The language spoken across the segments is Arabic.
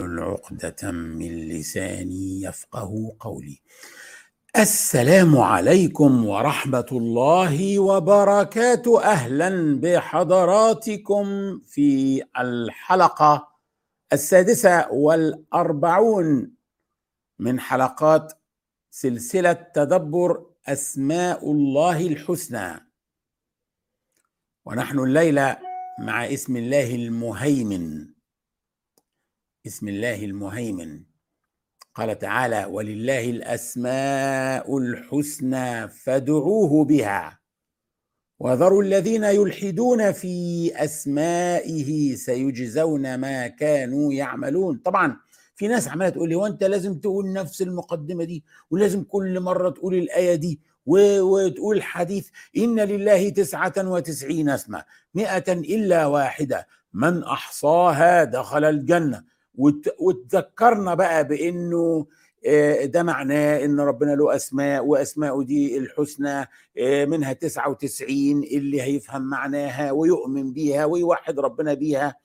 عقدة من لساني يفقه قولي. السلام عليكم ورحمة الله وبركاته. أهلا بحضراتكم في الحلقة السادسة والأربعون من حلقات سلسلة تدبر أسماء الله الحسنى. ونحن الليلة مع اسم الله المهيمن. اسم الله المهيمن. قال تعالى ولله الأسماء الحسنى فادعوه بها. وذروا الذين يلحدون في أسمائه سيجزون ما كانوا يعملون. طبعا في ناس عمالة تقول لي وانت لازم تقول نفس المقدمة دي ولازم كل مرة تقول الآية دي وتقول حديث إن لله تسعة وتسعين اسما مئة إلا واحدة من أحصاها دخل الجنة. وتذكرنا بقى بإنه ده معناه إن ربنا له أسماء واسماءه دي الحسنى منها 99 اللي هيفهم معناها ويؤمن بيها ويوحد ربنا بيها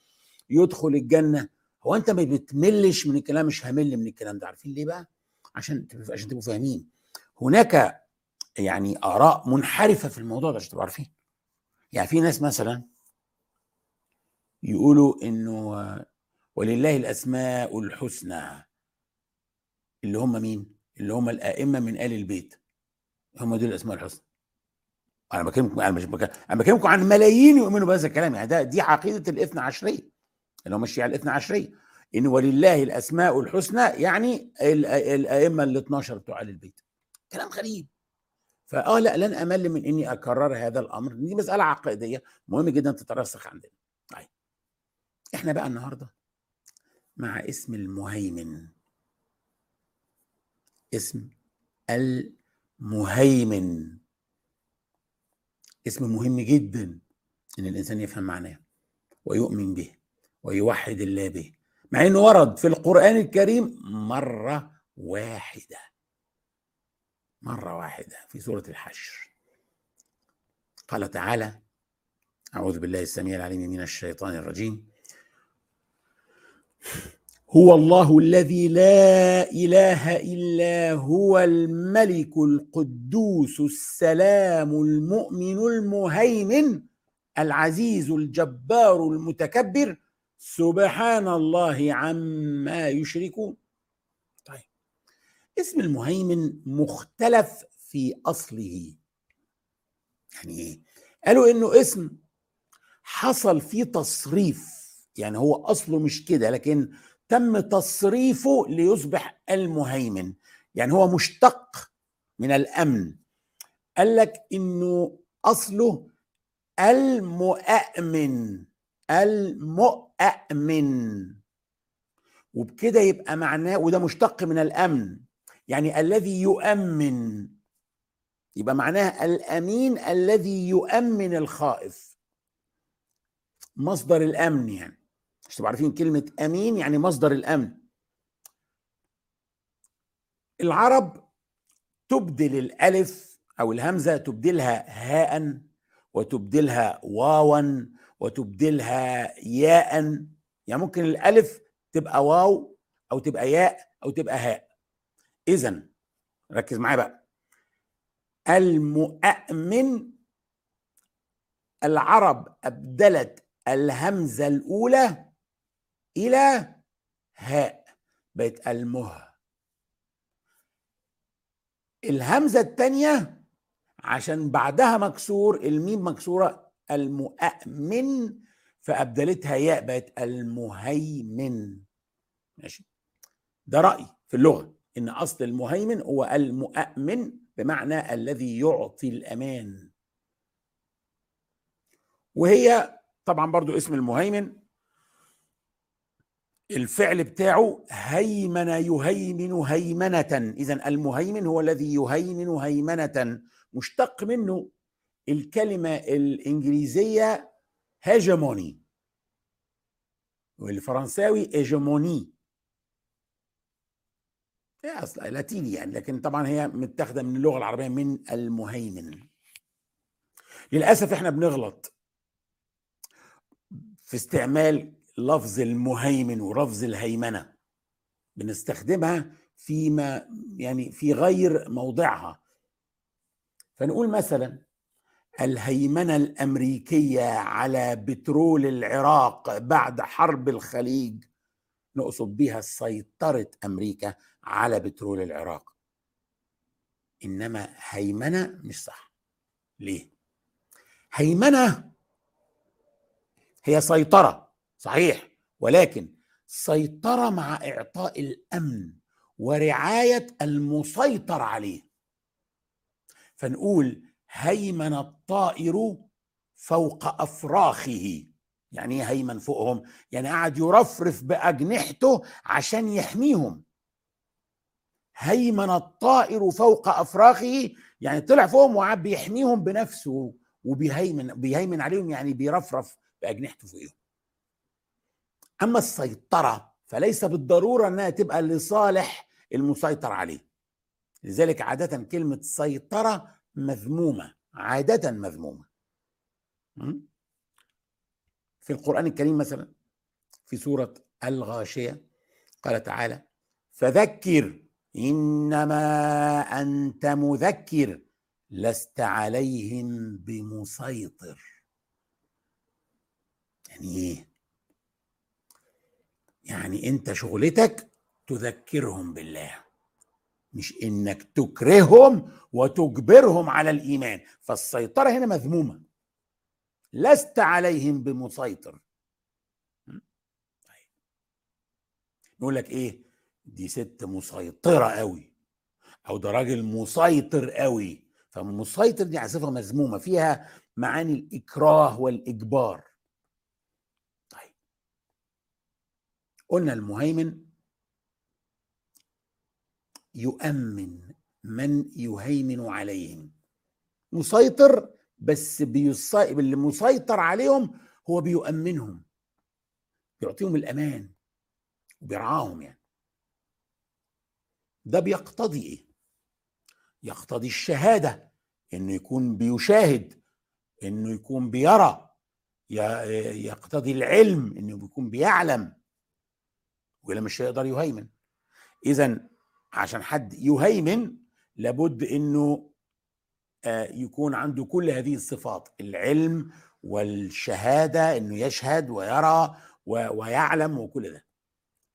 يدخل الجنة. هو أنت ما بتملش من الكلام؟ مش همل من الكلام ده. عارفين ليه بقى؟ عشان عشان تبقوا فاهمين. هناك يعني آراء منحرفة في الموضوع ده عشان تبقوا عارفين. يعني في ناس مثلا يقولوا إنه ولله الأسماء الحسنى. اللي هم مين؟ اللي هم الأئمة من آل البيت. هم دول الأسماء الحسنى. أنا بكلمكم أنا مش بكلم أنا بكلمكم عن ملايين يؤمنوا بهذا الكلام. يعني ده دي عقيدة الاثنى عشرية. اللي هم الشيعة الاثنى عشرية. إن ولله الأسماء الحسنى يعني الأئمة ال 12 بتوع آل البيت. كلام غريب. فآه لا لن أمل من إني أكرر هذا الأمر. دي مسألة عقائدية مهم جدا تترسخ عندنا. طيب. إحنا بقى النهارده مع اسم المهيمن. اسم المهيمن. اسم مهم جدا إن الإنسان يفهم معناه ويؤمن به ويوحد الله به مع إنه ورد في القرآن الكريم مرة واحدة. مرة واحدة في سورة الحشر. قال تعالى أعوذ بالله السميع العليم من الشيطان الرجيم. هو الله الذي لا إله إلا هو الملك القدوس السلام المؤمن المهيمن العزيز الجبار المتكبر. سبحان الله عما يشركون. طيب اسم المهيمن مختلف في أصله. يعني إيه؟ قالوا إنه اسم حصل فيه تصريف. يعني هو أصله مش كده لكن تم تصريفه ليصبح المهيمن. يعني هو مشتق من الأمن. قال لك إنه أصله المؤمن المؤمن. وبكده يبقى معناه وده مشتق من الأمن. يعني الذي يؤمن يبقى معناه الأمين الذي يؤمن الخائف. مصدر الأمن يعني. مش تبقوا عارفين كلمة أمين يعني مصدر الأمن. العرب تبدل الألف أو الهمزة تبدلها هاء وتبدلها واوا وتبدلها ياء. يعني ممكن الألف تبقى واو أو تبقى ياء أو تبقى هاء. إذا ركز معايا بقى. المؤمن العرب أبدلت الهمزة الأولى إلى هاء بقت المه الهمزة الثانية عشان بعدها مكسور الميم مكسورة المؤمن فأبدلتها ياء بقت المهيمن. ماشي؟ ده راي في اللغة إن أصل المهيمن هو المؤمن بمعنى الذي يعطي الأمان. وهي طبعا برضو اسم المهيمن الفعل بتاعه هيمن يهيمن هيمنة. إذا المهيمن هو الذي يهيمن هيمنة. مشتق منه الكلمة الإنجليزية هيجموني والفرنساوي هيجموني هي أصلا لاتيني يعني لكن طبعا هي متاخدة من اللغة العربية من المهيمن. للأسف إحنا بنغلط في استعمال لفظ المهيمن ولفظ الهيمنة. بنستخدمها فيما يعني في غير موضعها. فنقول مثلا الهيمنة الأمريكية على بترول العراق بعد حرب الخليج نقصد بها سيطرة أمريكا على بترول العراق. إنما هيمنة مش صح. ليه؟ هيمنة هي سيطرة. صحيح. ولكن سيطرة مع إعطاء الأمن ورعاية المسيطر عليه. فنقول هيمن الطائر فوق أفراخه. يعني إيه هيمن فوقهم؟ يعني قاعد يرفرف بأجنحته عشان يحميهم. هيمن الطائر فوق أفراخه يعني طلع فوقهم وقعد بيحميهم بنفسه وبيهيمن بيهيمن عليهم يعني بيرفرف بأجنحته فوقهم أما السيطرة فليس بالضرورة إنها تبقى لصالح المسيطر عليه. لذلك عادة كلمة سيطرة مذمومة عادة مذمومة. في القرآن الكريم مثلا في سورة الغاشية قال تعالى فذكر إنما أنت مذكر لست عليهم بمسيطر. يعني إيه؟ يعني انت شغلتك تذكرهم بالله مش انك تكرههم وتجبرهم على الإيمان. فالسيطرة هنا مذمومة. لست عليهم بمسيطر. طيب. نقول لك إيه؟ دي ست مسيطرة قوي. أو ده راجل مسيطر قوي. فمسيطر دي صفة مذمومة فيها معاني الإكراه والإجبار طيب قلنا المهيمن يؤمن من يهيمن عليهم. مسيطر بس. اللي مسيطر عليهم هو بيؤمنهم بيعطيهم الأمان وبيرعاهم يعني. ده بيقتضي إيه؟ يقتضي الشهادة إنه يكون بيشاهد إنه يكون بيرى يقتضي العلم إنه يكون بيعلم. ولا مش هيقدر يهيمن. اذا عشان حد يهيمن لابد إنه آه، يكون عنده كل هذه الصفات العلم والشهادة إنه يشهد ويرى ويعلم وكل ده.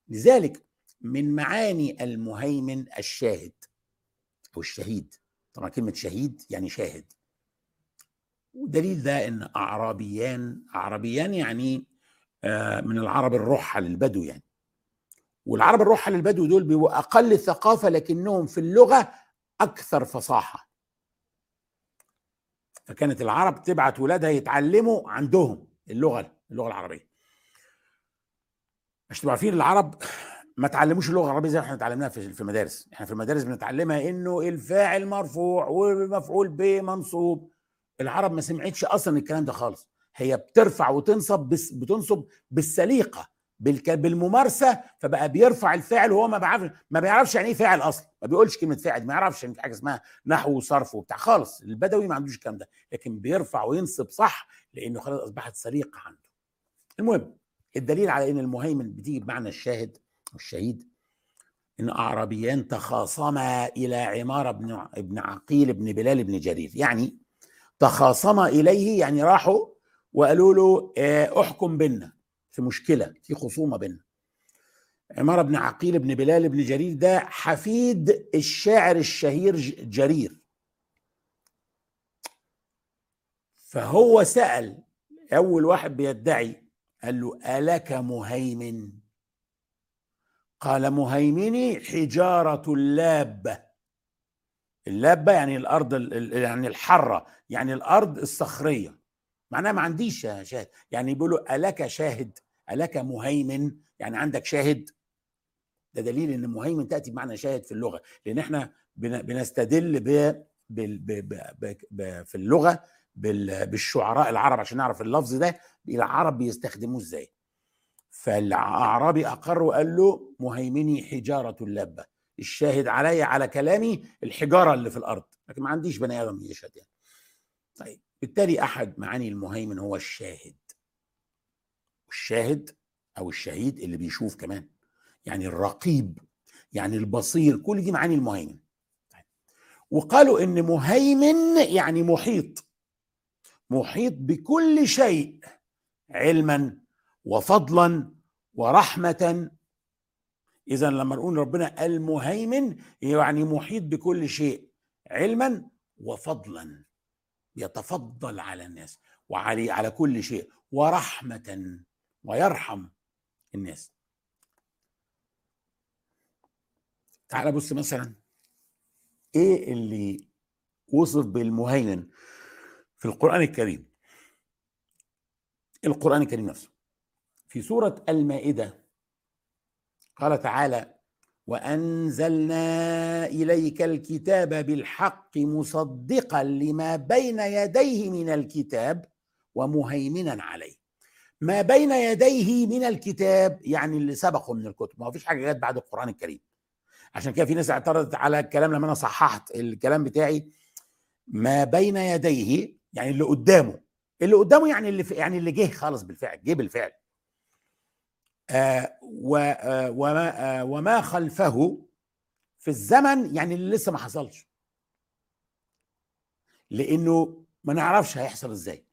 لذلك من معاني المهيمن الشاهد أو الشهيد طبعا كلمة شهيد يعني شاهد. ودليل ده إن أعرابيان أعرابيان يعني آه، من العرب الرحل البدو يعني. والعرب الرحل البدو دول بيبقوا أقل ثقافة لكنهم في اللغة أكثر فصاحة. فكانت العرب تبعت ولادها يتعلموا عندهم اللغة اللغة العربية. مش تبقوا عارفين العرب ما تعلموش اللغة العربية زي ما إحنا اتعلمناها في المدارس. إحنا في المدارس بنتعلمها إنه الفاعل مرفوع والمفعول به منصوب. العرب ما سمعتش أصلا الكلام ده خالص. هي بترفع وتنصب بس بتنصب بالسليقة. بالممارسة فبقى بيرفع الفاعل وهو ما بيعرفش ما بيعرفش يعني إيه فاعل أصلا. ما بيقولش كلمة فاعل ما يعرفش يعني في حاجة اسمها نحو وصرف وبتاع. خالص البدوي ما عندوش الكلام ده. لكن بيرفع وينصب صح لأنه خلاص أصبحت سليقه عنده. المهم الدليل على إن المهيمن بتيجي بمعنى الشاهد والشهيد إن أعرابيان تخاصما إلى عمارة بن ابن عقيل بن بلال بن جرير. يعني تخاصما إليه يعني راحوا وقالوا له آه، أحكم بنا في مشكلة في خصومة بيننا. عمارة بن عقيل بن بلال بن جرير ده حفيد الشاعر الشهير جرير. فهو سأل أول واحد بيدعي قال له ألك مهيمن؟ قال مهيمني حجارة اللابة اللابة يعني الأرض يعني الحرة يعني الأرض الصخرية. معناها ما عنديش شاهد. يعني بيقولوا ألك شاهد. ألك مهيمن؟ يعني عندك شاهد؟ ده دليل إن مهيمن تأتي بمعنى شاهد في اللغة لأن إحنا بنستدل ب في اللغة بالشعراء العرب عشان نعرف اللفظ ده العرب بيستخدموه إزاي. فالأعرابي أقر وقال له مهيمني حجارة اللبه الشاهد علي على كلامي الحجارة اللي في الأرض. لكن ما عنديش بني آدم يشهد يعني. طيب بالتالي أحد معاني المهيمن هو الشاهد. والشاهد أو الشهيد اللي بيشوف كمان. يعني الرقيب يعني البصير كل دي معاني المهيمن. وقالوا إن مهيمن يعني محيط. محيط بكل شيء علما وفضلا ورحمه. اذا لما نقول ربنا المهيمن يعني محيط بكل شيء علما وفضلا. يتفضل على الناس وعلي على كل شيء ورحمه. ويرحم الناس. تعال بص مثلا إيه اللي وصف بالمهيمن في القرآن الكريم؟ القرآن الكريم نفسه. في سورة المائدة قال تعالى وأنزلنا إليك الكتاب بالحق مصدقا لما بين يديه من الكتاب ومهيمنا عليه. ما بين يديه من الكتاب يعني اللي سبقه من الكتب. ما فيش حاجة جت بعد القرآن الكريم. عشان كده في ناس اعترضت على الكلام لما أنا صححت الكلام بتاعي. ما بين يديه يعني اللي قدامه. اللي قدامه يعني اللي يعني اللي جه خالص بالفعل جه بالفعل. آه و آه وما, آه وما خلفه في الزمن يعني اللي لسه ما حصلش. لأنه ما نعرفش هيحصل إزاي.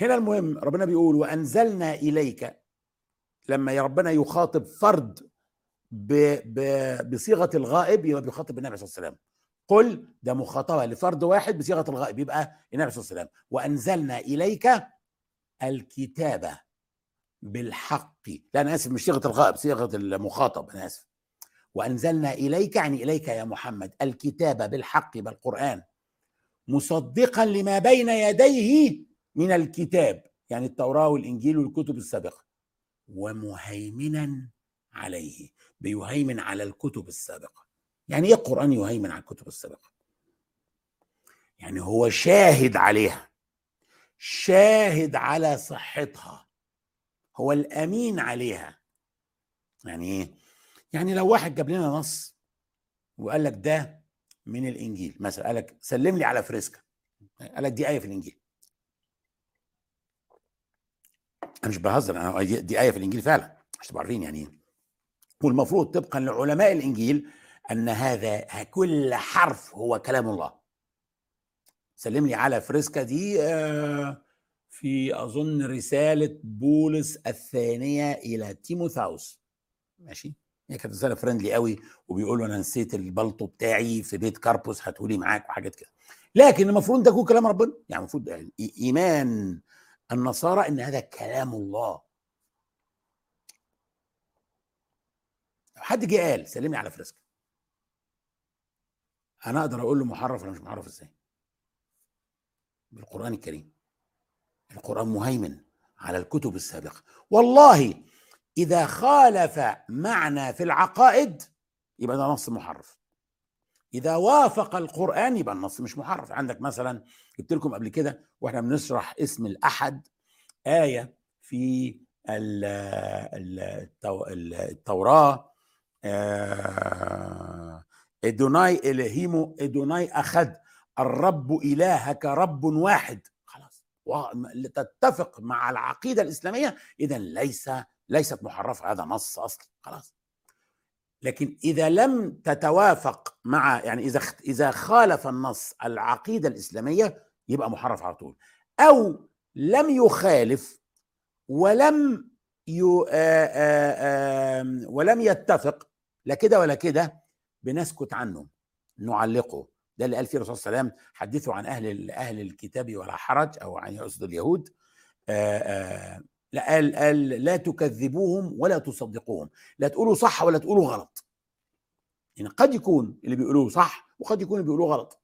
هنا المهم ربنا بيقول وأنزلنا إليك لما يا ربنا يخاطب فرد ب ب بصيغة الغائب يبقى بيخاطب النبي صلى الله عليه وسلم. قل ده مخاطبة لفرد واحد بصيغة الغائب يبقى النبي صلى الله عليه وسلم. وأنزلنا إليك الكتابه بالحق. لا أنا آسف مش صيغة الغائب صيغة المخاطب أنا آسف. وأنزلنا إليك يعني إليك يا محمد الكتاب بالحق بالقرآن مصدقا لما بين يديه من الكتاب يعني التوراة والإنجيل والكتب السابقة. ومهيمنا عليه بيهيمن على الكتب السابقة. يعني إيه القرآن يهيمن على الكتب السابقة؟ يعني هو شاهد عليها شاهد على صحتها هو الأمين عليها. يعني إيه؟ يعني لو واحد جاب لنا نص وقال لك ده من الإنجيل مثلا قال لك سلم لي على فريسكا قال لك دي آية في الإنجيل. أنا مش بهزر أنا دي آية في الإنجيل فعلا عشان تبقوا عارفين يعني. والمفروض طبقا لعلماء الإنجيل أن هذا كل حرف هو كلام الله. سلم لي على فريسكا دي في أظن رسالة بولس الثانية إلى تيموثاوس. ماشي؟ هي كانت رسالة friendly قوي وبيقول له أنا نسيت البلطو بتاعي في بيت كاربوس هاتولي معاك وحاجات كده. لكن المفروض ده كلام ربنا. يعني المفروض يعني إيمان النصارى إن هذا كلام الله. حد جه قال سلمني على فريسكا. أنا أقدر أقول له محرف ولا مش محرف إزاي؟ بالقرآن الكريم. القرآن مهيمن على الكتب السابقة. والله إذا خالف معنى في العقائد يبقى ده نص محرف. إذا وافق القرآن يبقى النص مش محرف. عندك مثلا جبت لكم قبل كده وإحنا بنشرح اسم الأحد آية في التوراة إدوناي إلهيمو إدوناي أخد الرب إلهك رب واحد. خلاص. تتفق مع العقيدة الإسلامية إذا ليس ليست محرفة هذا نص اصلي خلاص. لكن إذا لم تتوافق مع يعني إذا إذا خالف النص العقيدة الإسلامية يبقى محرف على طول. أو لم يخالف ولم يو آآ آآ ولم يتفق لا كده ولا كده بنسكت عنه نعلقه. ده اللي قال فيه الرسول صلى الله عليه وسلم حدثوا عن أهل أهل الكتاب ولا حرج أو عن يقصد اليهود. لا قال قال لا تكذبوهم ولا تصدقوهم. لا تقولوا صح ولا تقولوا غلط. يعني قد يكون اللي بيقولوه صح وقد يكون اللي بيقولوه غلط.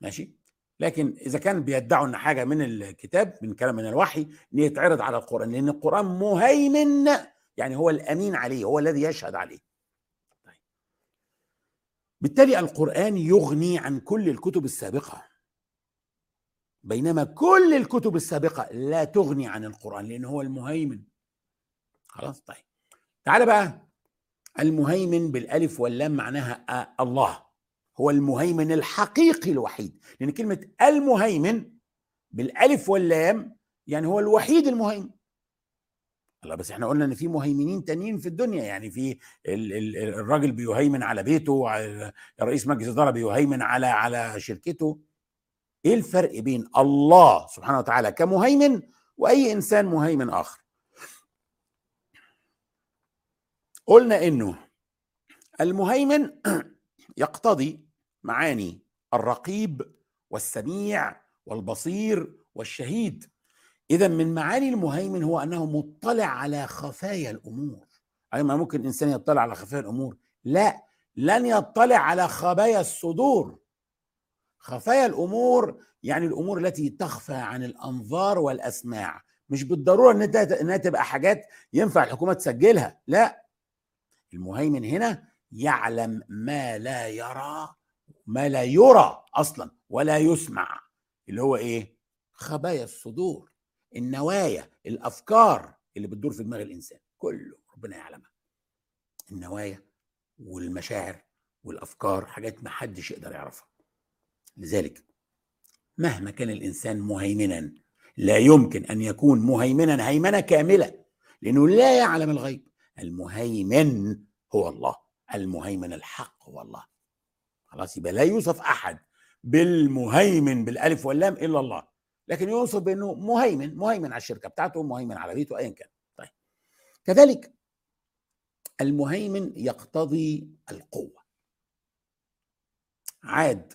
ماشي؟ لكن إذا كان بيدعوا إن حاجة من الكتاب من كلام من الوحي إن يتعرض على القرآن لأن القرآن مهيمن يعني هو الأمين عليه هو الذي يشهد عليه. طيب. بالتالي القرآن يغني عن كل الكتب السابقة. بينما كل الكتب السابقة لا تغني عن القرآن لأن هو المهيمن. خلاص؟ طيب. تعال بقى. المهيمن بالألف واللام معناها الله. هو المهيمن الحقيقي الوحيد لأن كلمة المهيمن بالألف واللام يعني هو الوحيد المهيمن. الله بس إحنا قلنا إن في مهيمنين تانيين في الدنيا يعني في الراجل بيهيمن على بيته رئيس مجلس الاداره بيهيمن على على شركته. إيه الفرق بين الله سبحانه وتعالى كمهيمن وأي إنسان مهيمن آخر؟ قلنا إنه المهيمن يقتضي معاني الرقيب والسميع والبصير والشهيد. اذا من معاني المهيمن هو أنه مطلع على خفايا الأمور. أي ما ممكن الانسان يطلع على خفايا الأمور؟ لا لن يطلع على خبايا الصدور. خفايا الأمور يعني الأمور التي تخفى عن الأنظار والأسماع. مش بالضرورة إن انها تبقى حاجات ينفع الحكومة تسجلها لا. المهيمن هنا يعلم ما لا يرى ما لا يرى أصلا ولا يسمع. اللي هو إيه؟ خبايا الصدور النوايا الأفكار اللي بتدور في دماغ الإنسان. كله ربنا يعلمها. النوايا والمشاعر والأفكار حاجات ما حدش يقدر يعرفها. لذلك مهما كان الإنسان مهيمنا لا يمكن أن يكون مهيمنا هيمنة كاملة لأنه لا يعلم الغيب. المهيمن هو الله. المهيمن الحق هو الله خلاص يبقى لا يوصف أحد بالمهيمن بالألف واللام إلا الله. لكن يوصف بانه مهيمن مهيمن على الشركة بتاعته مهيمن على بيته ايا كان. طيب. كذلك المهيمن يقتضي القوة. عاد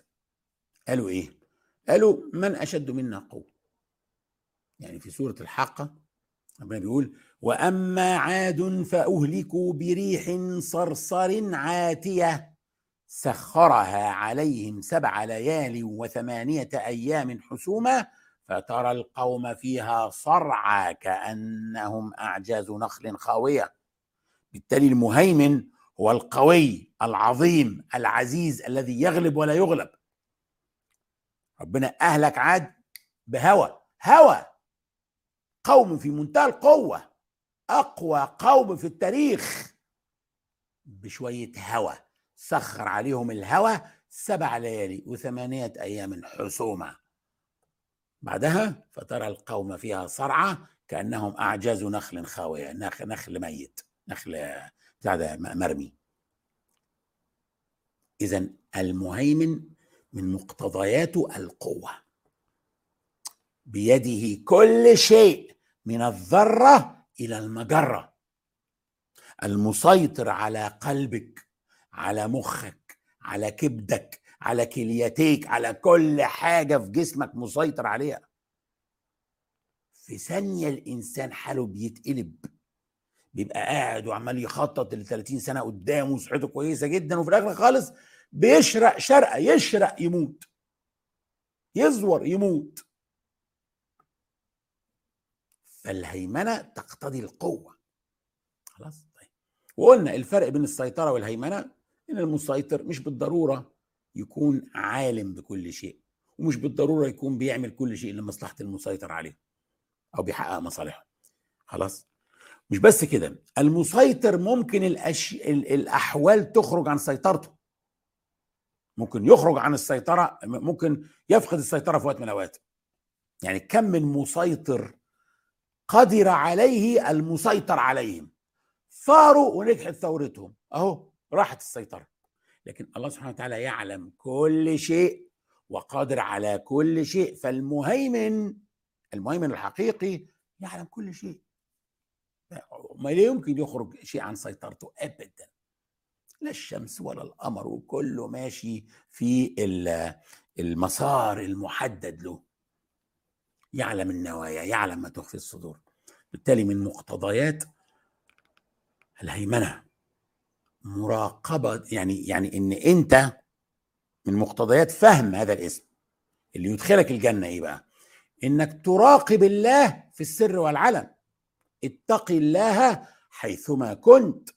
قالوا إيه؟ قالوا من أشد منا قوة. يعني في سورة الحاقة ربنا بيقول وأما عاد فأهلكوا بريح صرصر عاتية سخرها عليهم سبع ليال وثمانية أيام حسوما فترى القوم فيها صرعى كأنهم أعجاز نخل خاوية. بالتالي المهيمن هو القوي العظيم العزيز الذي يغلب ولا يغلب. ربنا أهلك عاد بهوى هوى قوم في منتهى القوة. أقوى قوم في التاريخ بشوية هوى سخر عليهم الهوى سبع ليالي وثمانية أيام حسوما بعدها فترى القوم فيها صرعى كأنهم أعجاز نخل خاوية نخل, ميت نخل بتاع مرمي. اذا المهيمن من مقتضياته القوة. بيده كل شيء من الذرة إلى المجرة. المسيطر على قلبك على مخك على كبدك على كليتيك على كل حاجة في جسمك مسيطر عليها. في ثانية الإنسان حاله بيتقلب بيبقى قاعد وعمال يخطط ل 30 سنة قدامه وصحته كويسة جدا وفي الآخر خالص بيشرق شرقة يشرق يموت. يزور يموت. فالهيمنه تقتضي القوة. خلاص طيب. وقلنا الفرق بين السيطرة والهيمنة إن المسيطر مش بالضرورة يكون عالم بكل شيء ومش بالضرورة يكون بيعمل كل شيء لمصلحة المسيطر عليه أو بيحقق مصالحه. خلاص. مش بس كده المسيطر ممكن الأش... الأحوال تخرج عن سيطرته. ممكن يخرج عن السيطرة ممكن يفقد السيطرة في وقت من الأوقات. يعني كم من مسيطر قدر عليه المسيطر عليهم. ثاروا ونجحت ثورتهم. أهو راحت السيطرة. لكن الله سبحانه وتعالى يعلم كل شيء وقادر على كل شيء. فالمهيمن المهيمن الحقيقي يعلم كل شيء. ما لا يمكن يخرج شيء عن سيطرته ابدا. لا الشمس ولا القمر وكله ماشي في المسار المحدد له. يعلم النوايا يعلم ما تخفي الصدور. بالتالي من مقتضيات الهيمنة. مراقبة يعني يعني إن أنت من مقتضيات فهم هذا الاسم. اللي يدخلك الجنة إيه بقى؟ إنك تراقب الله في السر والعلن. اتق الله حيثما كنت.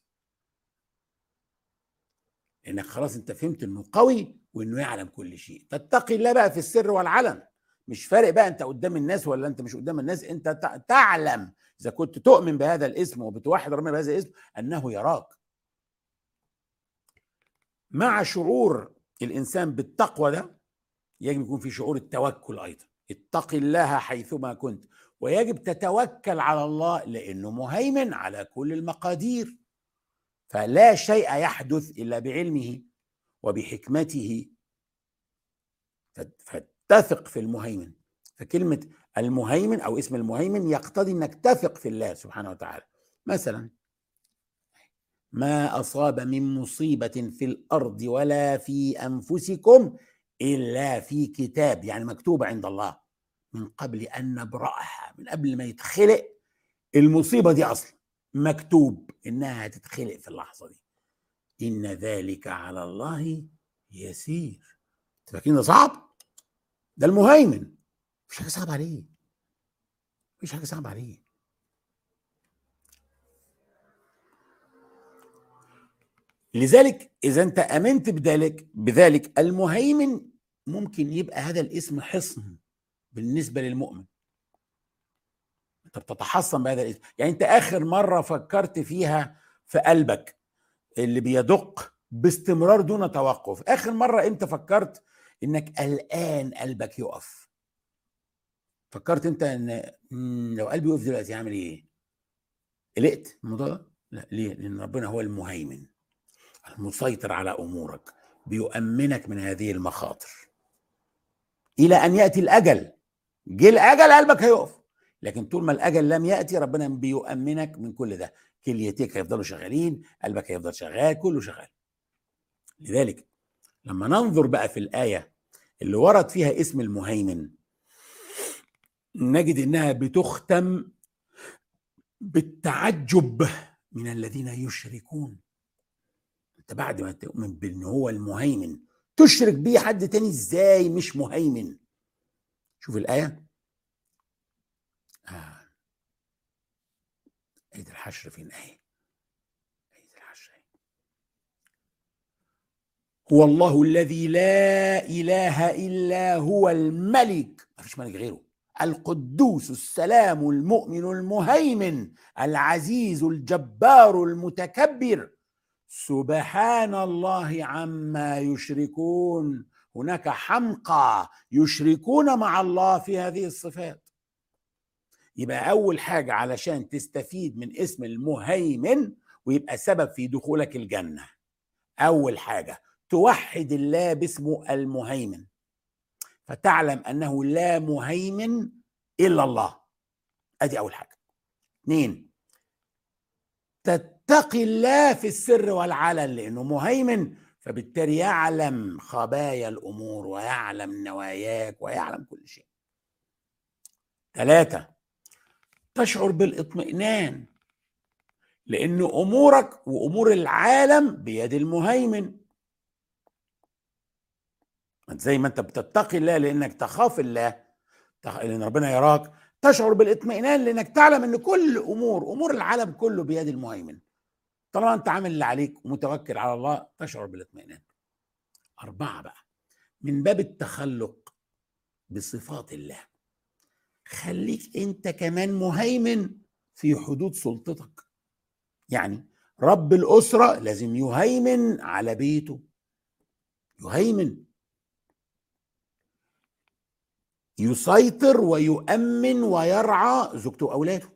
لأنك خلاص أنت فهمت إنه قوي وإنه يعلم كل شيء. تتقي الله بقى في السر والعلن. مش فارق بقى انت قدام الناس ولا انت مش قدام الناس انت تعلم. إذا كنت تؤمن بهذا الاسم وبتوحد ربنا بهذا الاسم أنه يراك. مع شعور الإنسان بالتقوى ده يجب يكون في شعور التوكل أيضا. اتق الله حيثما كنت. ويجب تتوكل على الله لأنه مهيمن على كل المقادير. فلا شيء يحدث إلا بعلمه وبحكمته. فتثق في المهيمن. فكلمة المهيمن أو اسم المهيمن يقتضي إنك تثق في الله سبحانه وتعالى. مثلا ما أصاب من مصيبة في الأرض ولا في أنفسكم إلا في كتاب يعني مكتوبه عند الله من قبل أن نبرأها من قبل ما يتخلق المصيبة دي أصلا. مكتوب إنها هتتخلق في اللحظة دي. إن ذلك على الله يسير. فاكرين ده صعب؟ ده المهيمن. مفيش حاجة صعبة عليه. مفيش حاجة صعبة عليه. لذلك إذا أنت آمنت بذلك بذلك المهيمن ممكن يبقى هذا الاسم حصن بالنسبة للمؤمن. أنت بتتحصن بهذا الاسم. يعني أنت آخر مرة فكرت فيها في قلبك اللي بيدق باستمرار دون توقف. آخر مرة أنت فكرت إنك الان قلبك يقف. فكرت أنت إن لو قلبي يقف دلوقتي هعمل إيه؟ قلقت الموضوع ده؟ لا. ليه؟ لأن ربنا هو المهيمن المسيطر على أمورك بيؤمنك من هذه المخاطر. إلى أن يأتي الأجل. جه الأجل قلبك هيقف. لكن طول ما الأجل لم يأتي ربنا بيؤمنك من كل ده. كليتيك هيفضلوا شغالين قلبك هيفضل شغال كله شغال. لذلك لما ننظر بقى في الآية اللي ورد فيها اسم المهيمن. نجد إنها بتختم بالتعجب من الذين يشركون. أنت بعد ما تؤمن بإن هو المهيمن تشرك بيه حد تاني إزاي مش مهيمن؟ شوف الآية. آه. عيد الحشر فين اهي عيد الحشر هو الله الذي لا إله إلا هو الملك. ما فيش ملك غيره. القدوس السلام المؤمن المهيمن العزيز الجبار المتكبر. سبحان الله عما يشركون. هناك حمقى يشركون مع الله في هذه الصفات. يبقى أول حاجة علشان تستفيد من اسم المهيمن ويبقى سبب في دخولك الجنة. أول حاجة. توحد الله باسمه المهيمن. فتعلم أنه لا مهيمن إلا الله. أدي أول حاجة. اثنين تتقي الله في السر والعلن لأنه مهيمن فبالتالي يعلم خبايا الأمور ويعلم نواياك ويعلم كل شيء. ثلاثة تشعر بالاطمئنان لأن أمورك وأمور العالم بيد المهيمن. زي ما انت بتتقي الله لانك تخاف الله لأن ربنا يراك تشعر بالاطمئنان لانك تعلم ان كل امور امور العالم كله بيد المهيمن. طالما انت عامل اللي عليك ومتوكل على الله تشعر بالاطمئنان. أربعة بقى من باب التخلق بصفات الله. خليك انت كمان مهيمن في حدود سلطتك. يعني رب الأسرة لازم يهيمن على بيته. يهيمن. يسيطر ويؤمن ويرعى زوجته واولاده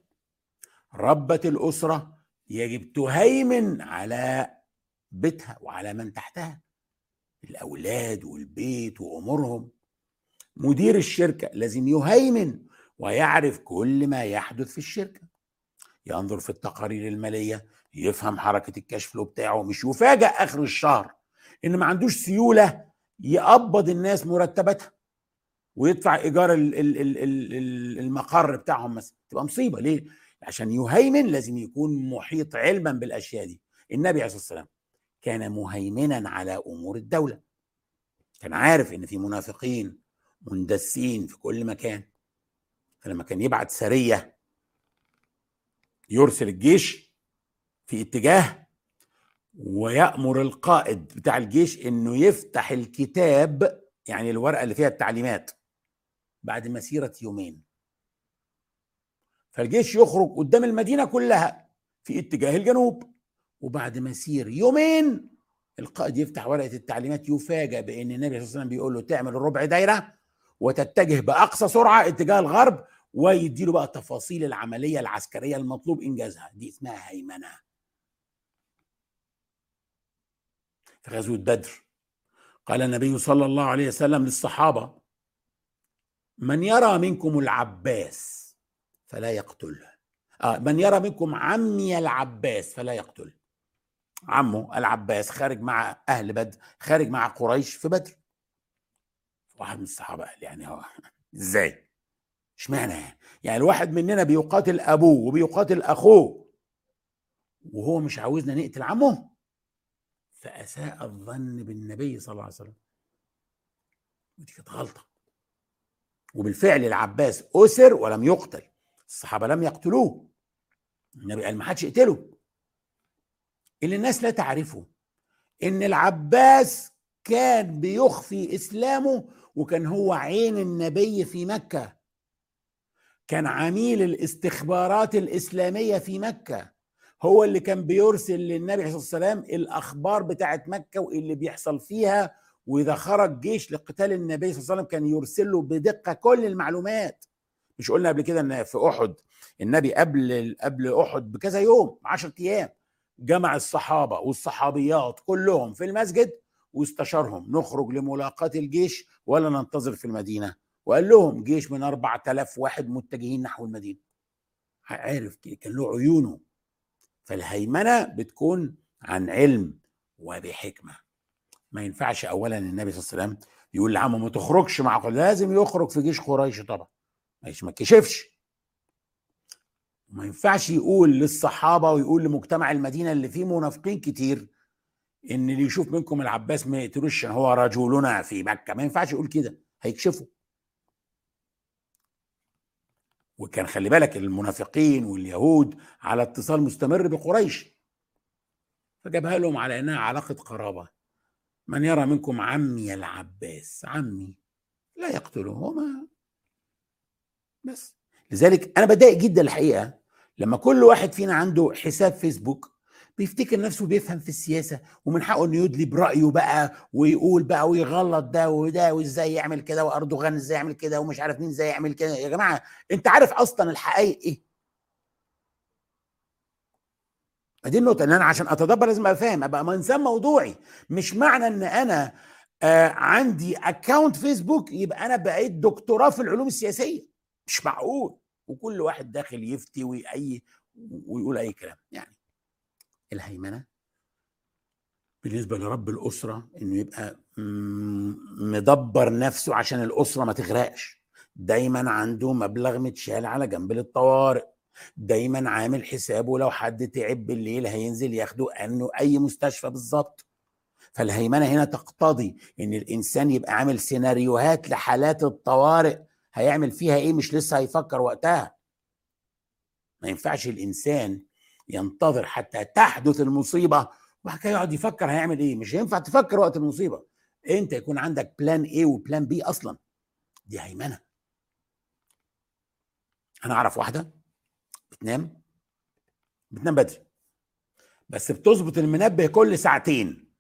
ربة الأسرة يجب تهيمن على بيتها وعلى من تحتها الأولاد والبيت وأمورهم. مدير الشركة لازم يهيمن ويعرف كل ما يحدث في الشركة. ينظر في التقارير المالية يفهم حركة الكاش فلو بتاعه مش يفاجئ آخر الشهر إن ما عندوش سيولة يقبض الناس مرتباتها. ويدفع إيجار المقر بتاعهم مثلا. تبقى مصيبة. ليه؟ عشان يهيمن لازم يكون محيط علما بالأشياء دي. النبي عليه الصلاة والسلام كان مهيمنا على أمور الدولة. كان عارف إن في منافقين مندسين في كل مكان. فلما كان يبعت سرية يرسل الجيش في اتجاه ويأمر القائد بتاع الجيش إنه يفتح الكتاب يعني الورقة اللي فيها التعليمات بعد مسيرة يومين. فالجيش يخرج قدام المدينة كلها في اتجاه الجنوب. وبعد مسير يومين القائد يفتح ورقة التعليمات يفاجأ بأن النبي صلى الله عليه وسلم بيقول له تعمل الربع دايرة وتتجه بأقصى سرعة اتجاه الغرب ويديله بقى تفاصيل العملية العسكرية المطلوب إنجازها. دي اسمها هيمنة. في غزوة بدر قال النبي صلى الله عليه وسلم للصحابة من يرى منكم العباس فلا يقتله. آه من يرى منكم عمي العباس فلا يقتله. عمه العباس خارج مع أهل بدر خارج مع قريش في بدر. واحد من الصحابة قال يعني هو إزاي؟ إشمعنى؟ يعني الواحد مننا بيقاتل أبوه وبيقاتل أخوه وهو مش عاوزنا نقتل عمه؟ فأساء الظن بالنبي صلى الله عليه وسلم. ودي كانت غلطة. وبالفعل العباس أسر ولم يقتل. الصحابة لم يقتلوه. النبي قال ما حدش يقتله. اللي الناس لا تعرفه إن العباس كان بيخفي إسلامه وكان هو عين النبي في مكة. كان عميل الاستخبارات الإسلامية في مكة. هو اللي كان بيرسل للنبي عليه الصلاة والسلام الأخبار بتاعت مكة واللي بيحصل فيها وإذا خرج جيش لقتال النبي صلى الله عليه وسلم كان يرسل له بدقة كل المعلومات. مش قلنا قبل كده إن في أحد النبي قبل قبل أحد بكذا يوم 10 أيام جمع الصحابة والصحابيات كلهم في المسجد واستشارهم. نخرج لملاقاة الجيش ولا ننتظر في المدينة. وقال لهم جيش من 4000 واحد متجهين نحو المدينة. عارف كان له عيونه. فالهيمنة بتكون عن علم وبحكمة. ما ينفعش أولا النبي صلى الله عليه وسلم يقول لعمه ما تخرجش مع لازم يخرج في جيش قريش طبعا. ما كشفش ما ينفعش يقول للصحابة ويقول لمجتمع المدينة اللي فيه منافقين كتير إن اللي يشوف منكم العباس ما يقتلوش هو رجلنا في مكة. ما ينفعش يقول كده هيكشفوا. وكان خلي بالك المنافقين واليهود على اتصال مستمر بقريش. فجابها لهم على إنها علاقة قرابة. من يرى منكم عمي العباس عمي. لا يقتله هو ما بس. لذلك أنا بتضايق جدا الحقيقة لما كل واحد فينا عنده حساب فيسبوك بيفتكر نفسه بيفهم في السياسة ومن حقه إنه يدلي برايه بقى ويقول بقى ويغلط ده وده وإزاي يعمل كده وأردوغان إزاي يعمل كده ومش عارف مين إزاي يعمل كده. يا جماعة أنت عارف أصلا الحقائق إيه؟ دي النقطة إن أنا عشان أتدبر لازم أبقى فاهم أبقى انسان موضوعي. مش معنى إن أنا آه عندي اكونت فيسبوك يبقى أنا بقيت دكتوراه في العلوم السياسية. مش معقول. وكل واحد داخل يفتي ويأي ويقول أي كلام. يعني الهيمنة بالنسبة لرب الأسرة إنه يبقى مدبر نفسه عشان الأسرة ما تغرقش. دايما عنده مبلغ متشال على جنب للطوارئ. دايما عامل حسابه لو حد تعب بالليل هينزل ياخده أنه أي مستشفى بالظبط. فالهيمنة هنا تقتضي إن الإنسان يبقى عامل سيناريوهات لحالات الطوارئ. هيعمل فيها إيه؟ مش لسه هيفكر وقتها. ما ينفعش الإنسان ينتظر حتى تحدث المصيبة وبعد كده يقعد يفكر هيعمل إيه. مش هينفع تفكر وقت المصيبة. أنت يكون عندك plan A و plan B أصلا. دي هيمنة. أنا أعرف واحدة بتنام؟ بتنام بدري. بس بتظبط المنبه كل ساعتين.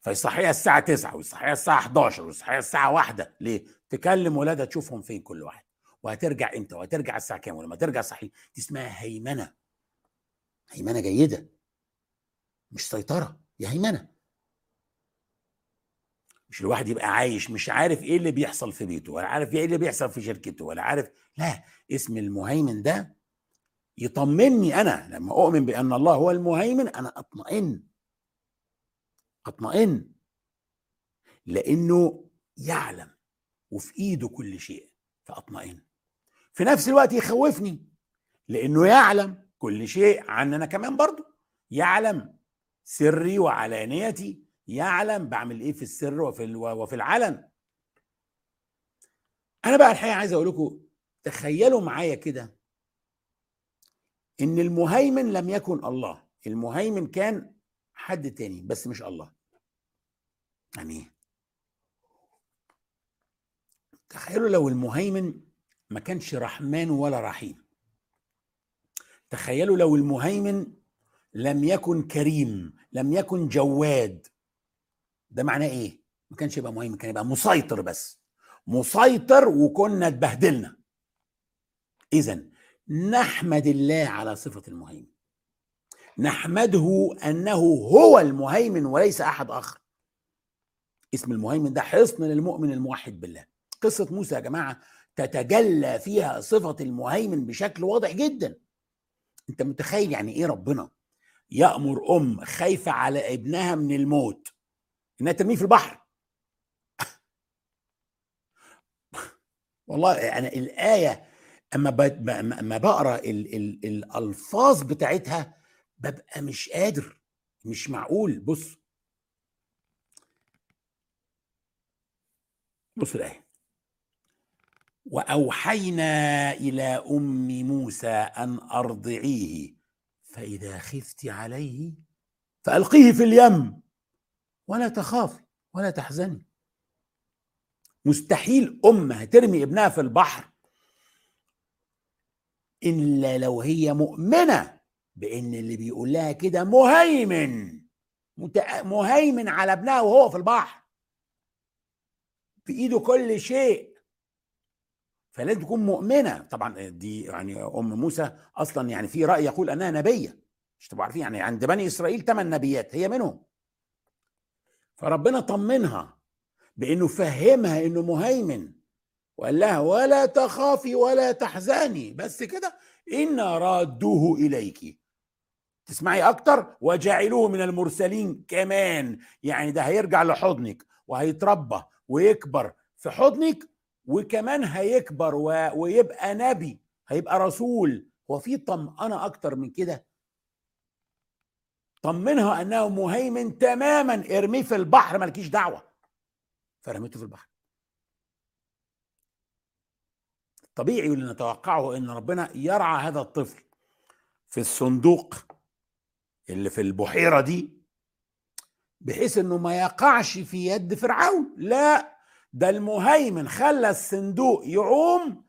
فيصحيها الساعة 9 ويصحيها الساعة 11 ويصحيها الساعة 1 ليه؟ تكلم ولادها تشوفهم فين كل واحد. وهترجع إمتى؟ وهترجع الساعة كام؟ ولما ترجع صحيح دي اسمها هيمنة. هيمنة جيدة. مش سيطرة يا هيمنة. مش الواحد يبقى عايش مش عارف إيه اللي بيحصل في بيته ولا عارف إيه اللي بيحصل في شركته ولا عارف. لا اسم المهيمن ده يطمني أنا لما أؤمن بأن الله هو المهيمن أنا أطمئن. أطمئن. لأنه يعلم وفي إيده كل شيء فأطمئن. في نفس الوقت يخوفني لأنه يعلم كل شيء عننا كمان برضو يعلم سري وعلانيتي يعلم بعمل إيه في السر وفي وفي العلن. أنا بقى الحقيقة عايز أقول لكم تخيلوا معايا كده إن المهيمن لم يكن الله. المهيمن كان حد تاني بس مش الله. يعني تخيلوا لو المهيمن ما كانش رحمن ولا رحيم. تخيلوا لو المهيمن لم يكن كريم لم يكن جواد. ده معناه إيه؟ ما كانش يبقى مهيمن كان يبقى مسيطر بس. مسيطر وكنا اتبهدلنا. اذا نحمد الله على صفة المهيمن. نحمده أنه هو المهيمن وليس أحد آخر. اسم المهيمن ده حصن للمؤمن الموحد بالله. قصة موسى يا جماعة تتجلى فيها صفة المهيمن بشكل واضح جدا. أنت متخيل يعني إيه ربنا يأمر أم خايفة على ابنها من الموت؟ إنها ترميه في البحر. والله يعني الآية أما أما بقرأ ال ال الألفاظ بتاعتها ببقى مش قادر مش معقول. بص. بص الآية. وأوحينا إلى أم موسى أن أرضعيه فإذا خفت عليه فألقيه في اليم. ولا تخافي ولا تحزني. مستحيل امه ترمي ابنها في البحر. إلا لو هي مؤمنة بإن اللي بيقول لها كده مهيمن مهيمن على ابنها وهو في البحر. في إيده كل شيء. فلازم تكون مؤمنة. طبعا دي يعني أم موسى أصلا يعني في رأي يقول أنها نبية. مش تبقوا عارفين يعني عند بني إسرائيل ثمان نبيات هي منهم. فربنا طمنها بإنه فهمها إنه مهيمن. وقال لها ولا تخافي ولا تحزني. بس كده إن رادوه إليك. تسمعي أكتر؟ وجعلوه من المرسلين كمان. يعني ده هيرجع لحضنك وهيتربى ويكبر في حضنك وكمان هيكبر و... ويبقى نبي هيبقى رسول. هو في طمأنة أكتر من كده؟ طمنها أنه مهيمن تماما ارميه في البحر مالكيش دعوة. فرميته في البحر. طبيعي اللي نتوقعه إن ربنا يرعى هذا الطفل في الصندوق اللي في البحيرة دي بحيث إنه ما يقعش في يد فرعون. لا ده المهيمن خلى الصندوق يعوم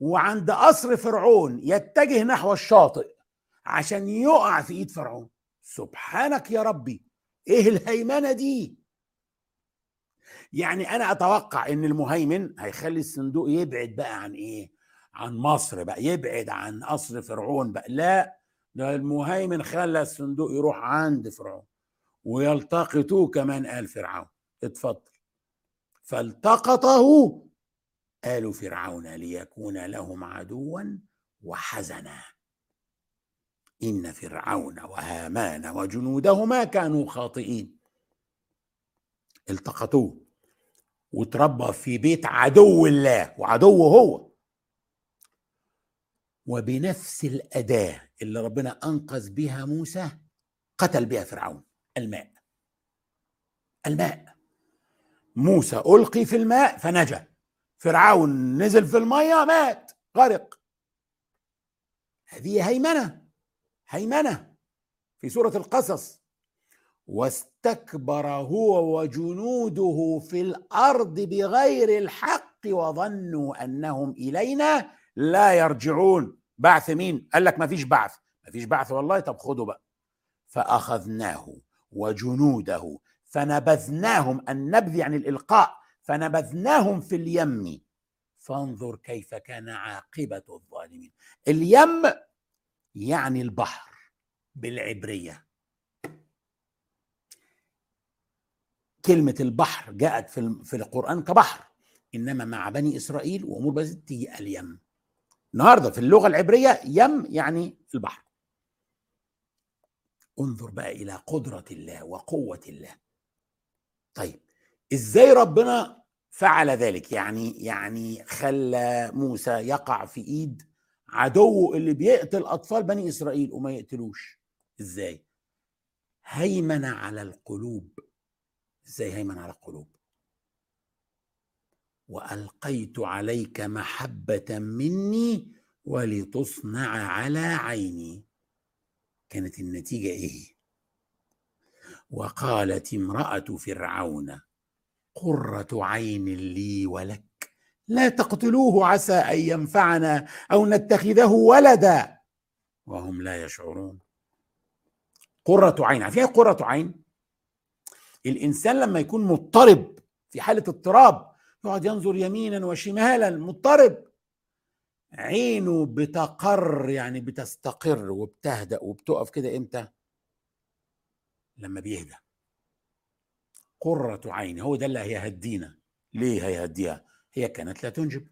وعند قصر فرعون يتجه نحو الشاطئ عشان يقع في إيد فرعون. سبحانك يا ربي إيه الهيمنة دي؟ يعني أنا أتوقع إن المهيمن هيخلي الصندوق يبعد بقى عن إيه؟ عن مصر بقى يبعد عن قصر فرعون بقى. لا ده المهيمن خلى الصندوق يروح عند فرعون ويلتقطوه كمان قال فرعون. اتفضل. فالتقطه آل فرعون ليكون لهم عدوا وحزنا. إن فرعون وهامان وجنودهما كانوا خاطئين. التقطوه. وتربى في بيت عدو الله وعدوه هو. وبنفس الأداة اللي ربنا أنقذ بها موسى قتل بها فرعون. الماء. الماء. موسى ألقي في الماء فنجا. فرعون نزل في المية مات. غرق. هذه هيمنة. هيمنة. في سورة القصص. واستكبر هو وجنوده في الأرض بغير الحق وظنوا أنهم إلينا لا يرجعون. بعث مين؟ قال لك ما فيش بعث. ما فيش بعث والله؟ طب خدوا بقى. فأخذناه وجنوده فنبذناهم النبذ يعني الإلقاء فنبذناهم في اليم. فانظر كيف كان عاقبة الظالمين. اليم يعني البحر بالعبرية. كلمة البحر جاءت في في القرآن كبحر إنما مع بني إسرائيل وأمور بس تيجي اليم النهارده في اللغة العبرية يم يعني البحر. انظر بقى إلى قدرة الله وقوة الله. طيب إزاي ربنا فعل ذلك؟ يعني يعني خلى موسى يقع في إيد عدوه اللي بيقتل أطفال بني إسرائيل وما يقتلوش. إزاي؟ هيمن على القلوب. إزاي هيمن على القلوب؟ وألقيت عليك محبة مني ولتصنع على عيني. كانت النتيجة إيه؟ وقالت امرأة فرعون قرة عين لي ولك. لا تقتلوه عسى أن ينفعنا أو نتخذه ولدا. وهم لا يشعرون. قرة عين فيها قرة عين؟ الإنسان لما يكون مضطرب في حالة اضطراب يقعد ينظر يمينا وشمالا مضطرب. عينه بتقر يعني بتستقر وبتهدأ وبتقف كده إمتى؟ لما بيهدى قرة عين هو ده اللي هيهدينا. ليه هيهديها؟ هي كانت لا تنجب.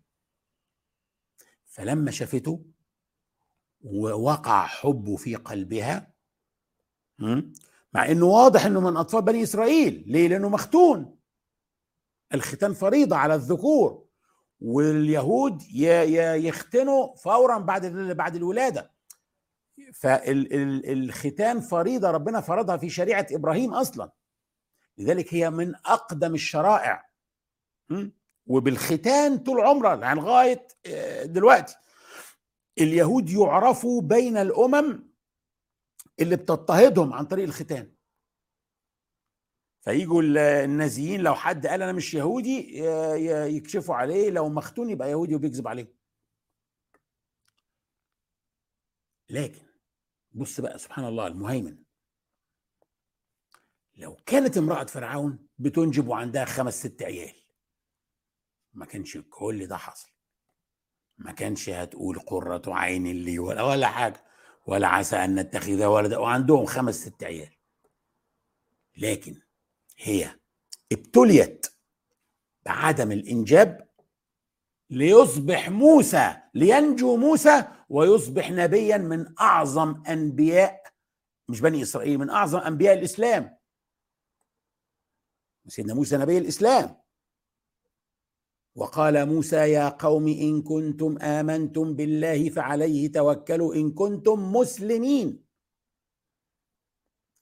فلما شافته ووقع حبه في قلبها مع إنه واضح إنه من أطفال بني إسرائيل. ليه؟ لأنه مختون. الختان فريضة على الذكور. واليهود يختنوا فورا بعد بعد الولادة. فالختان فريضة ربنا فرضها في شريعة إبراهيم أصلا. لذلك هي من أقدم الشرائع. وبالختان طول عمرها يعني لغاية آه، دلوقتي. اليهود يعرفوا بين الأمم اللي بتضطهدهم عن طريق الختان. فيجوا النازيين لو حد قال أنا مش يهودي يكشفوا عليه لو مختون يبقى يهودي وبيكذب عليه. لكن بص بقى سبحان الله المهيمن. لو كانت امرأة فرعون بتنجب وعندها خمس ست عيال ما كانش كل ده حصل. ما كانش هتقول قرة عين لي ولا ولا حاجة. ولا عسى أن نتخذ ولدا. وعندهم خمس ست عيال. لكن هي ابتليت بعدم الإنجاب ليصبح موسى لينجو موسى ويصبح نبيا من أعظم أنبياء مش بني إسرائيل من أعظم أنبياء الإسلام. سيدنا موسى نبي الإسلام. وقال موسى يا قوم إن كنتم آمنتم بالله فعليه توكلوا إن كنتم مسلمين.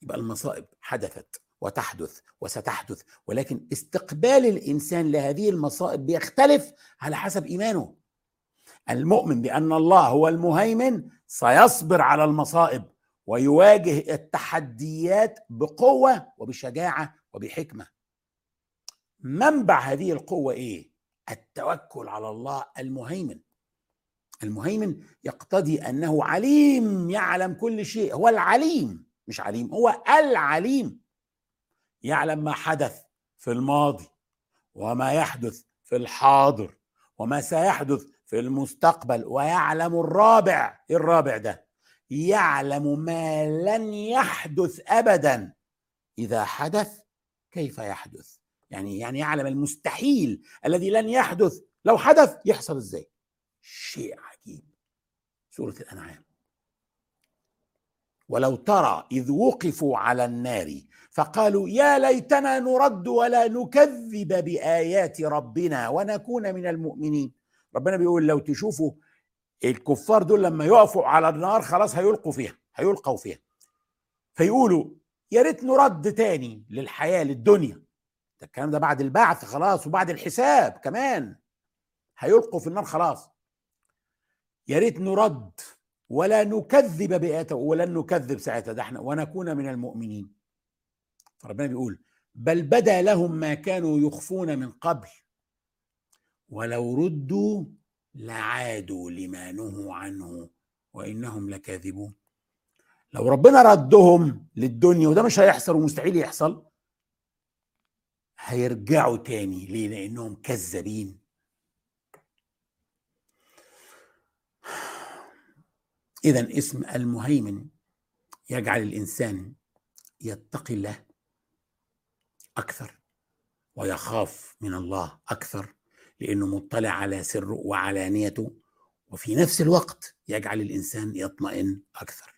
يبقى المصائب حدثت وتحدث وستحدث ولكن استقبال الإنسان لهذه المصائب بيختلف على حسب إيمانه. المؤمن بأن الله هو المهيمن سيصبر على المصائب ويواجه التحديات بقوة وبشجاعة وبحكمة. منبع هذه القوة إيه؟ التوكل على الله المهيمن. المهيمن يقتضي أنه عليم يعلم كل شيء هو العليم مش عليم هو العليم يعلم ما حدث في الماضي وما يحدث في الحاضر وما سيحدث في المستقبل ويعلم الرابع إيه الرابع ده؟ يعلم ما لن يحدث ابدا إذا حدث كيف يحدث؟ يعني يعني يعلم المستحيل الذي لن يحدث لو حدث يحصل إزاي؟ شيء عجيب. سورة الأنعام. ولو ترى إذ وقفوا على النار فقالوا يا ليتنا نرد ولا نكذب بآيات ربنا ونكون من المؤمنين. ربنا بيقول لو تشوفوا الكفار دول لما يقفوا على النار خلاص هيلقوا فيها هيلقوا فيها. فيقولوا يا ريت نرد تاني للحياة للدنيا. ده الكلام ده بعد البعث خلاص وبعد الحساب كمان. هيلقوا في النار خلاص. يا ريت نرد ولا نكذب بآياته ولن نكذب ساعتها. ده إحنا ونكون من المؤمنين. فربنا بيقول بل بدا لهم ما كانوا يخفون من قبل. ولو ردوا لعادوا لما نهوا عنه وإنهم لكاذبون. لو ربنا ردهم للدنيا وده مش هيحصل ومستحيل يحصل هيرجعوا تاني ليه؟ لأنهم كذابين. اذا اسم المهيمن يجعل الإنسان يتقي الله أكثر ويخاف من الله أكثر لأنه مطلع على سره وعلانيته وفي نفس الوقت يجعل الإنسان يطمئن أكثر.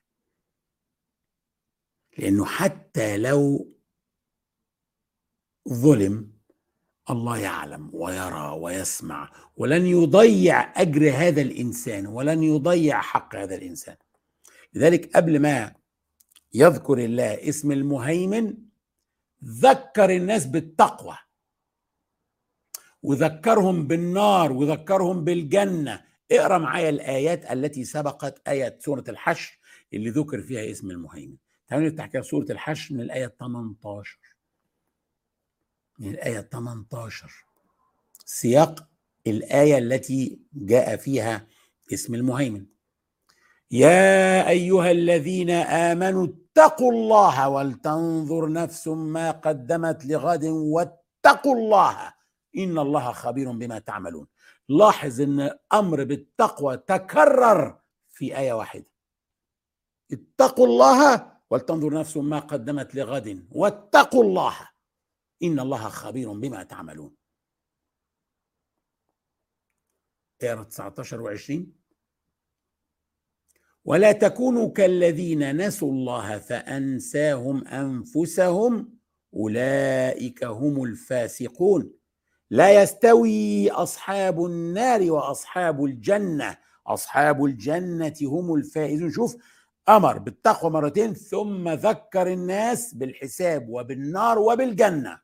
لأنه حتى لو ظلم الله يعلم ويرى ويسمع ولن يضيع أجر هذا الإنسان ولن يضيع حق هذا الإنسان. لذلك قبل ما يذكر الله اسم المهيمن ذكر الناس بالتقوى وذكرهم بالنار وذكرهم بالجنة. اقرأ معايا الآيات التي سبقت آية سورة الحشر اللي ذكر فيها اسم المهيمن. تعالوا نفتح كده سورة الحشر من الآية 18 من الايه 18 سياق الآية التي جاء فيها اسم المهيمن. يا أيها الذين آمنوا اتقوا الله ولتنظر نفس ما قدمت لغد واتقوا الله. إن الله خبير بما تعملون. لاحظ إن أمر بالتقوى تكرر في آية واحدة. اتقوا الله ولتنظر نفس ما قدمت لغد واتقوا الله. ان الله خبير بما تعملون. اقرا 19 و20 ولا تكونوا كالذين نسوا الله فانساهم انفسهم اولئك هم الفاسقون. لا يستوي اصحاب النار واصحاب الجنه. اصحاب الجنه هم الفائزون. شوف أمر بالتقوى مرتين ثم ذكر الناس بالحساب وبالنار وبالجنة.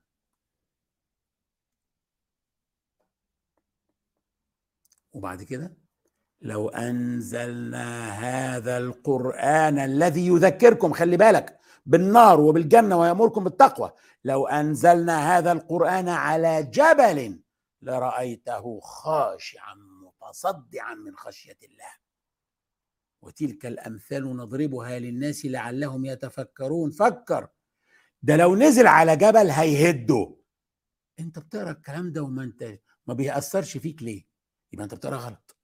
وبعد كده لو أنزلنا هذا القرآن الذي يذكركم خلي بالك بالنار وبالجنة ويأمركم بالتقوى لو أنزلنا هذا القرآن على جبل لرأيته خاشعا متصدعا من خشية الله. وتلك الأمثال نضربها للناس لعلهم يتفكرون. فكر ده لو نزل على جبل هيهده. أنت بتقرأ الكلام ده وما أنت ما بيأثرش فيك ليه؟ يبقى أنت بتقرأ غلط.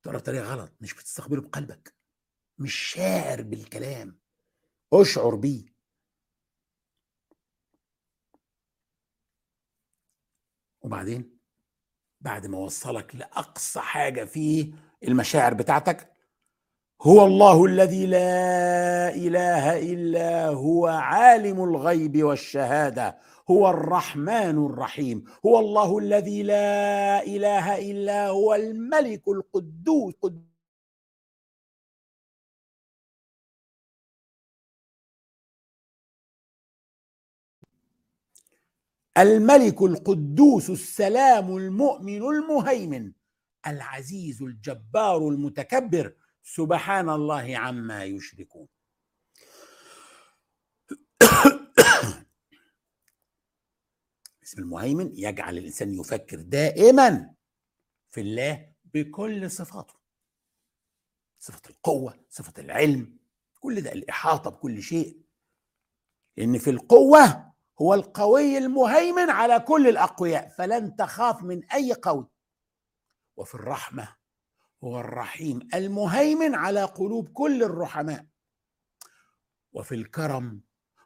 بتقرأ بطريقة غلط مش بتستقبله بقلبك. مش شاعر بالكلام. أشعر بيه. وبعدين؟ بعد ما وصلك لأقصى حاجة في المشاعر بتاعتك هو الله الذي لا إله إلا هو عالم الغيب والشهادة. هو الرحمن الرحيم. هو الله الذي لا إله إلا هو الملك القدوس. الملك القدوس السلام المؤمن المهيمن. العزيز الجبار المتكبر. سبحان الله عما يشركون. اسم المهيمن يجعل الإنسان يفكر دائما في الله بكل صفاته. صفة القوة صفة العلم كل ده الإحاطة بكل شيء. لأن في القوة هو القوي المهيمن على كل الأقوياء فلن تخاف من أي قوي. وفي الرحمة هو الرحيم المهيمن على قلوب كل الرحماء. وفي الكرم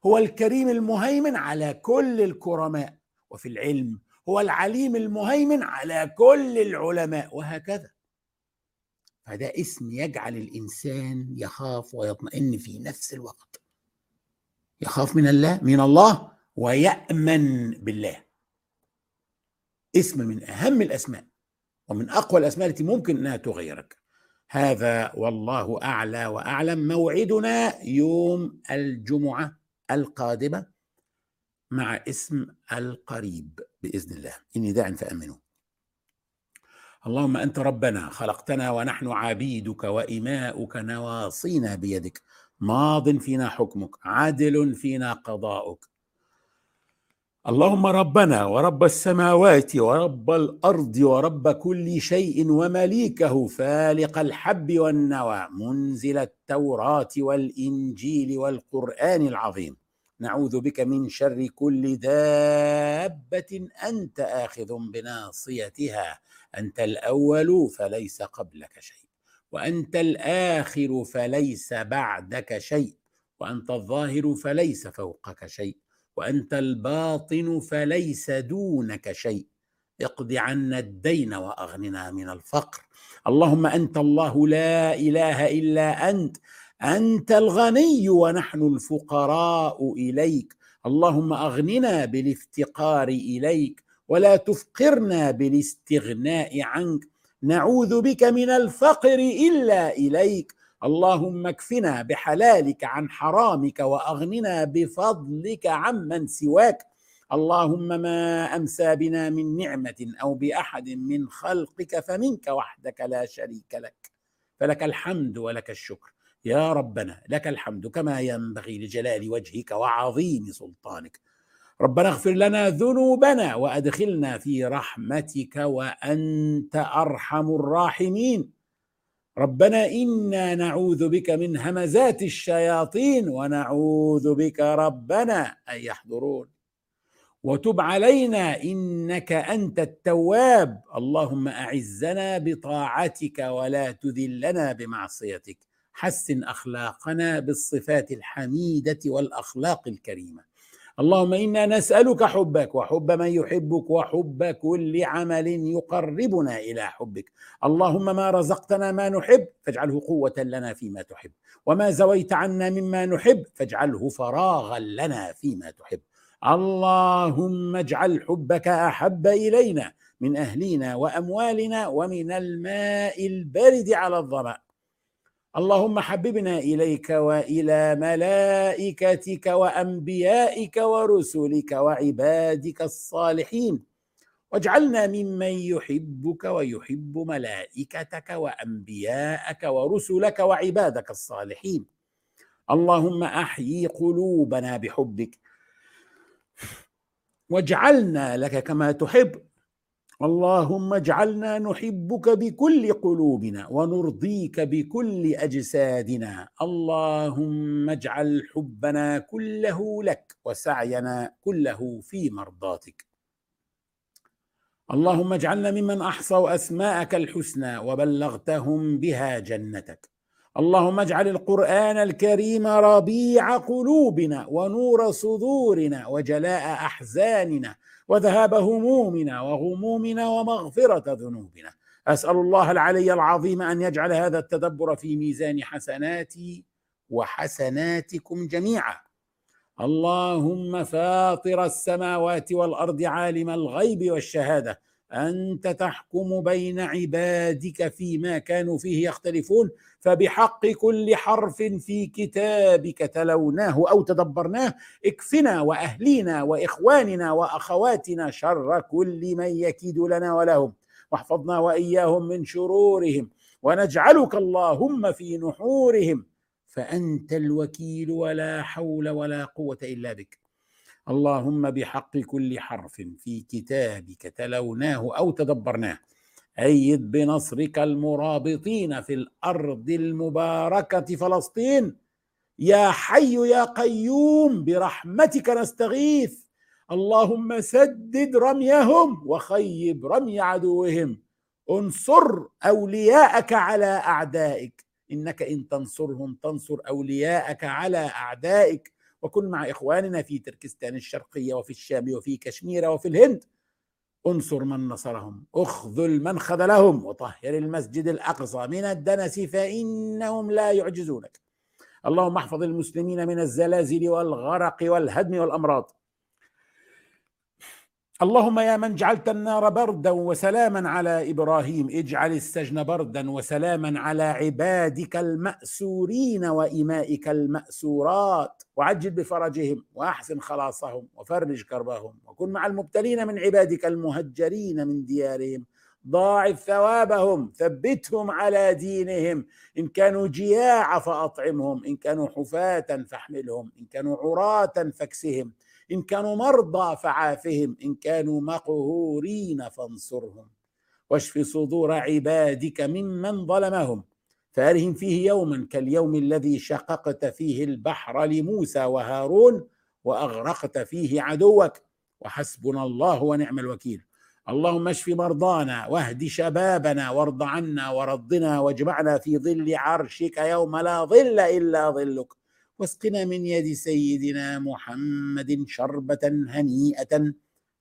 هو الكريم المهيمن على كل الكرماء. وفي العلم هو العليم المهيمن على كل العلماء وهكذا. فده اسم يجعل الإنسان يخاف ويطمئن في نفس الوقت. يخاف من الله من الله ويأمن بالله. اسم من أهم الأسماء ومن أقوى الأسماء التي ممكن أنها تغيرك. هذا والله أعلى وأعلم موعدنا يوم الجمعة القادمة. مع اسم القريب بإذن الله. إني داع فآمنوا. اللهم أنت ربنا خلقتنا ونحن عبيدك وإماؤك نواصينا بيدك. ماض فينا حكمك عادل فينا قضاؤك. اللهم ربنا ورب السماوات ورب الأرض ورب كل شيء ومليكه فالق الحب والنوى. منزل التوراة والإنجيل والقرآن العظيم. نعوذ بك من شر كل دابة أنت آخذ بناصيتها. أنت الأول فليس قبلك شيء وأنت الآخر فليس بعدك شيء وأنت الظاهر فليس فوقك شيء وأنت الباطن فليس دونك شيء. اقض عنا الدين وأغننا من الفقر. اللهم أنت الله لا إله إلا أنت. أنت الغني ونحن الفقراء إليك. اللهم أغننا بالافتقار إليك ولا تفقرنا بالاستغناء عنك. نعوذ بك من الفقر إلا إليك. اللهم اكفنا بحلالك عن حرامك وأغننا بفضلك عمن سواك. اللهم ما أمسى بنا من نعمة أو بأحد من خلقك فمنك وحدك لا شريك لك. فلك الحمد ولك الشكر. يا ربنا لك الحمد كما ينبغي لجلال وجهك وعظيم سلطانك. ربنا اغفر لنا ذنوبنا وأدخلنا في رحمتك وأنت أرحم الراحمين. ربنا إنا نعوذ بك من همزات الشياطين ونعوذ بك ربنا أن يحضرون. وتب علينا إنك أنت التواب. اللهم أعزنا بطاعتك ولا تذلنا بمعصيتك. حسن أخلاقنا بالصفات الحميدة والأخلاق الكريمة. اللهم إنا نسألك حبك وحب من يحبك وحب كل عمل يقربنا إلى حبك. اللهم ما رزقتنا ما نحب فاجعله قوة لنا فيما تحب. وما زويت عنا مما نحب فاجعله فراغا لنا فيما تحب. اللهم اجعل حبك أحب إلينا من أهلنا وأموالنا ومن الماء البارد على الظما. اللهم حببنا إليك وإلى ملائكتك وأنبيائك ورسلك وعبادك الصالحين. واجعلنا ممن يحبك ويحب ملائكتك وأنبياءك ورسلك وعبادك الصالحين. اللهم أحيي قلوبنا بحبك. واجعلنا لك كما تحب. اللهم اجعلنا نحبك بكل قلوبنا ونرضيك بكل أجسادنا. اللهم اجعل حبنا كله لك وسعينا كله في مرضاتك. اللهم اجعلنا ممن أحصوا أسماءك الحسنى وبلغتهم بها جنتك. اللهم اجعل القرآن الكريم ربيع قلوبنا ونور صدورنا وجلاء أحزاننا وذهاب همومنا وغمومنا ومغفرة ذنوبنا. أسأل الله العلي العظيم أن يجعل هذا التدبر في ميزان حسناتي وحسناتكم جميعا. اللهم فاطر السماوات والأرض عالم الغيب والشهادة. أنت تحكم بين عبادك فيما كانوا فيه يختلفون فبحق كل حرف في كتابك تلوناه أو تدبرناه. اكفنا وأهلينا وإخواننا وأخواتنا شر كل من يكيد لنا ولهم واحفظنا وإياهم من شرورهم ونجعلك اللهم في نحورهم فأنت الوكيل ولا حول ولا قوة إلا بك. اللهم بحق كل حرف في كتابك تلوناه أو تدبرناه. أيد بنصرك المرابطين في الأرض المباركة فلسطين. يا حي يا قيوم برحمتك نستغيث. اللهم سدد رميهم وخيب رمي عدوهم. انصر أولياءك على أعدائك. إنك إن تنصرهم تنصر أولياءك على أعدائك. وكن مع إخواننا في تركستان الشرقية وفي الشام وفي كشمير وفي الهند. انصر من نصرهم اخذل من خذلهم وطهر المسجد الأقصى من الدنس فإنهم لا يعجزونك. اللهم احفظ المسلمين من الزلازل والغرق والهدم والأمراض. اللهم يا من جعلت النار بردا وسلاما على إبراهيم اجعل السجن بردا وسلاما على عبادك المأسورين وإمائك المأسورات. وعجل بفرجهم وأحسن خلاصهم وفرج كربهم. وكن مع المبتلين من عبادك المهجرين من ديارهم. ضاعف ثوابهم ثبتهم على دينهم. إن كانوا جياع فأطعمهم إن كانوا حفاة فاحملهم إن كانوا عراة فاكسهم. إن كانوا مرضى فعافهم إن كانوا مقهورين فانصرهم. واشف صدور عبادك ممن ظلمهم. فأرهم فيه يوما كاليوم الذي شققت فيه البحر لموسى وهارون وأغرقت فيه عدوك. وحسبنا الله ونعم الوكيل. اللهم اشف مرضانا واهد شبابنا وارض عنا ورضنا واجمعنا في ظل عرشك يوم لا ظل إلا ظلك. واسقنا من يد سيدنا محمد شربة هنيئة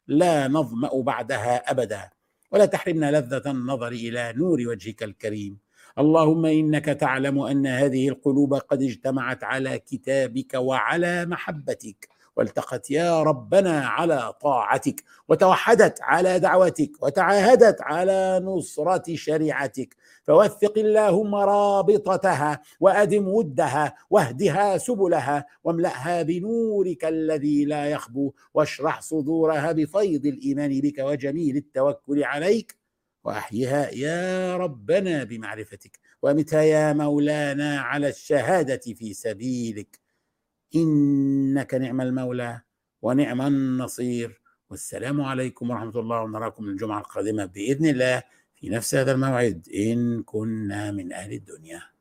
لا نظمأ بعدها أبدا ولا تحرمنا لذة النظر إلى نور وجهك الكريم. اللهم إنك تعلم أن هذه القلوب قد اجتمعت على كتابك وعلى محبتك والتقت يا ربنا على طاعتك وتوحدت على دعوتك وتعاهدت على نصرة شريعتك فوثق اللهم رابطتها وأدم ودها واهدها سبلها واملأها بنورك الذي لا يخبو واشرح صدورها بفيض الإيمان بك وجميل التوكل عليك وأحيها يا ربنا بمعرفتك وأمتها يا مولانا على الشهادة في سبيلك. إنك نعم المولى ونعم النصير. والسلام عليكم ورحمة الله. ونراكم الجمعة القادمة بإذن الله. في نفس هذا الموعد إن كنا من أهل الدنيا.